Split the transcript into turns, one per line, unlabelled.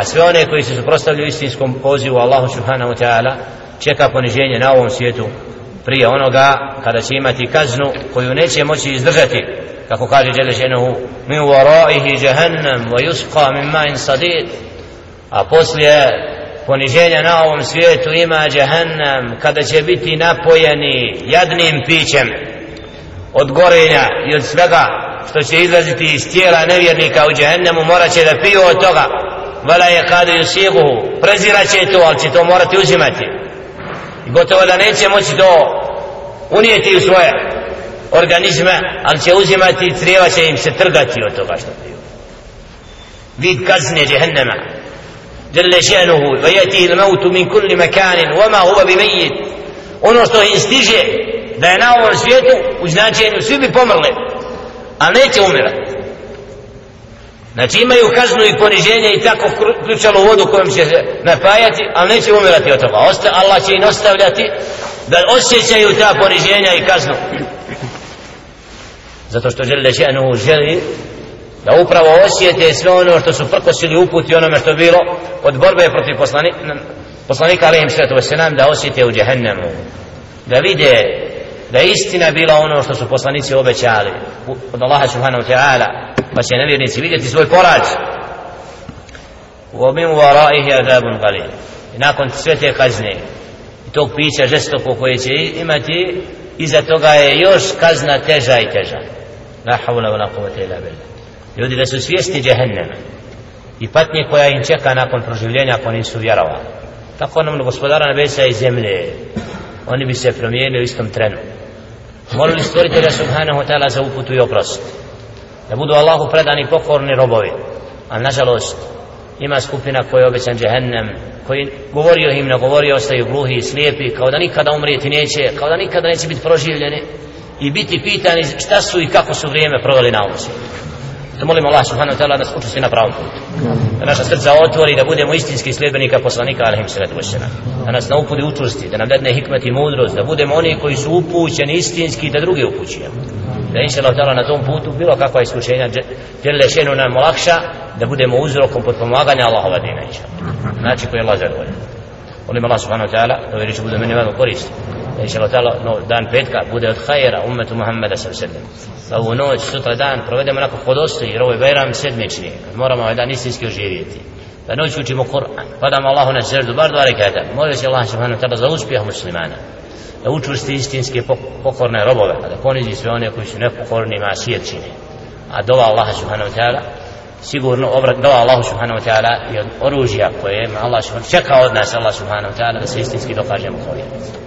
a sve one koji se suprostavljaju istinskom pozivu Allahu subhanahu wa ta'ala čeka poniženje na ovom svijetu prije onoga kada će imati kaznu koju neće moći izdržati kako kaže Đele Ženohu min varaihi jahannam wa yusqa min ma'in sadid a poslije poniženja na ovom svijetu ima jahannam kada će biti napojeni jadnim pićem od gorenja i od svega što će izlaziti iz tijela nevjernika u jahannamu morat će da piju od toga vela je kada ju sigu, prezirat će to, ali će to morati uzimati. I gotovo da neće moći to unijeti u svoje organizme, ali će uzimati i trijeva će im se trgati od toga što piju. Vid kazne djehennema. Jelle šehnuhu, vajeti il mautu min kulli mekanin, vama huva bi mejit. Ono što im stiže da je na ovom svijetu, u značenju svi bi pomrli, a neće umirati. Znači imaju kaznu i poniženje i tako ključalo vodu kojom će se napajati, ali neće umirati od toga. Osta, Allah će im ostavljati da osjećaju ta poniženja i kaznu. Zato što želi da ženu želi da upravo osjete sve ono što su prkosili uputi onome što bilo od borbe protiv poslani, poslanika Alehim Svetu Veselam da osjete u džehennemu. Da vide da istina bila ono što su poslanici obećali od Allaha Subhanahu Teala pa će nevjernici vidjeti svoj poraz وَمِنْ وَرَائِهِ عَذَابٌ قَلِيلٌ I nakon sve te kazne i tog pića žestoko koje će imati iza toga je još kazna teža i teža لَا حَوْلَ وَلَا قُوَةَ إِلَا بِلَّهِ Ljudi da su svijesti djehennema i patnje koja im čeka nakon proživljenja ako nisu vjerovali tako nam gospodara nebesa i zemlje oni bi se promijenili u istom trenu molili stvoritelja subhanahu ta'ala za uputu i oprost da budu Allahu predani pokorni robovi a nažalost ima skupina koja je obećan džehennem koji govorio im, nagovorio, ostaju gluhi i slijepi kao da nikada umrijeti neće kao da nikada neće biti proživljeni i biti pitani šta su i kako su vrijeme prodali na ulici da molimo Allah subhanahu ta'ala da skuču na pravom putu da naša srca otvori da budemo istinski sljedbenika poslanika alihim sredu vršina da nas na uputi učusti, da nam dadne hikmet i mudrost da budemo oni koji su upućeni istinski da drugi upućujemo da inša Allah na tom putu bilo kakva iskušenja jer lešenu nam lakša da budemo uzrokom potpomaganja Allahova dina inša Allah znači koji je Allah zadovoljen molim Allah subhanahu wa ta'ala da uveriću budu meni vama korist da inša Allah no, dan petka bude od hajera umetu Muhammeda sa vselem da ovu noć sutra dan provedemo onako hodosti jer ovo je bajram sedmični moramo ovaj dan istinski oživjeti da noć učimo Kur'an padamo Allahu na srdu bar dva rekata molim se Allah subhanahu wa ta'ala za uspjeh muslimana da učvrsti istinske pokorne robove, a pa da ponizi sve one koji su nepokorni ima svijet čine. A dova Allaha subhanahu wa ta'ala, sigurno obrat dova Allaha subhanahu wa ta'ala i od oružja koje ima Allah subhanahu wa ta'ala, čeka od nas Allah subhanahu wa ta'ala da se istinski dokažemo kovjeti.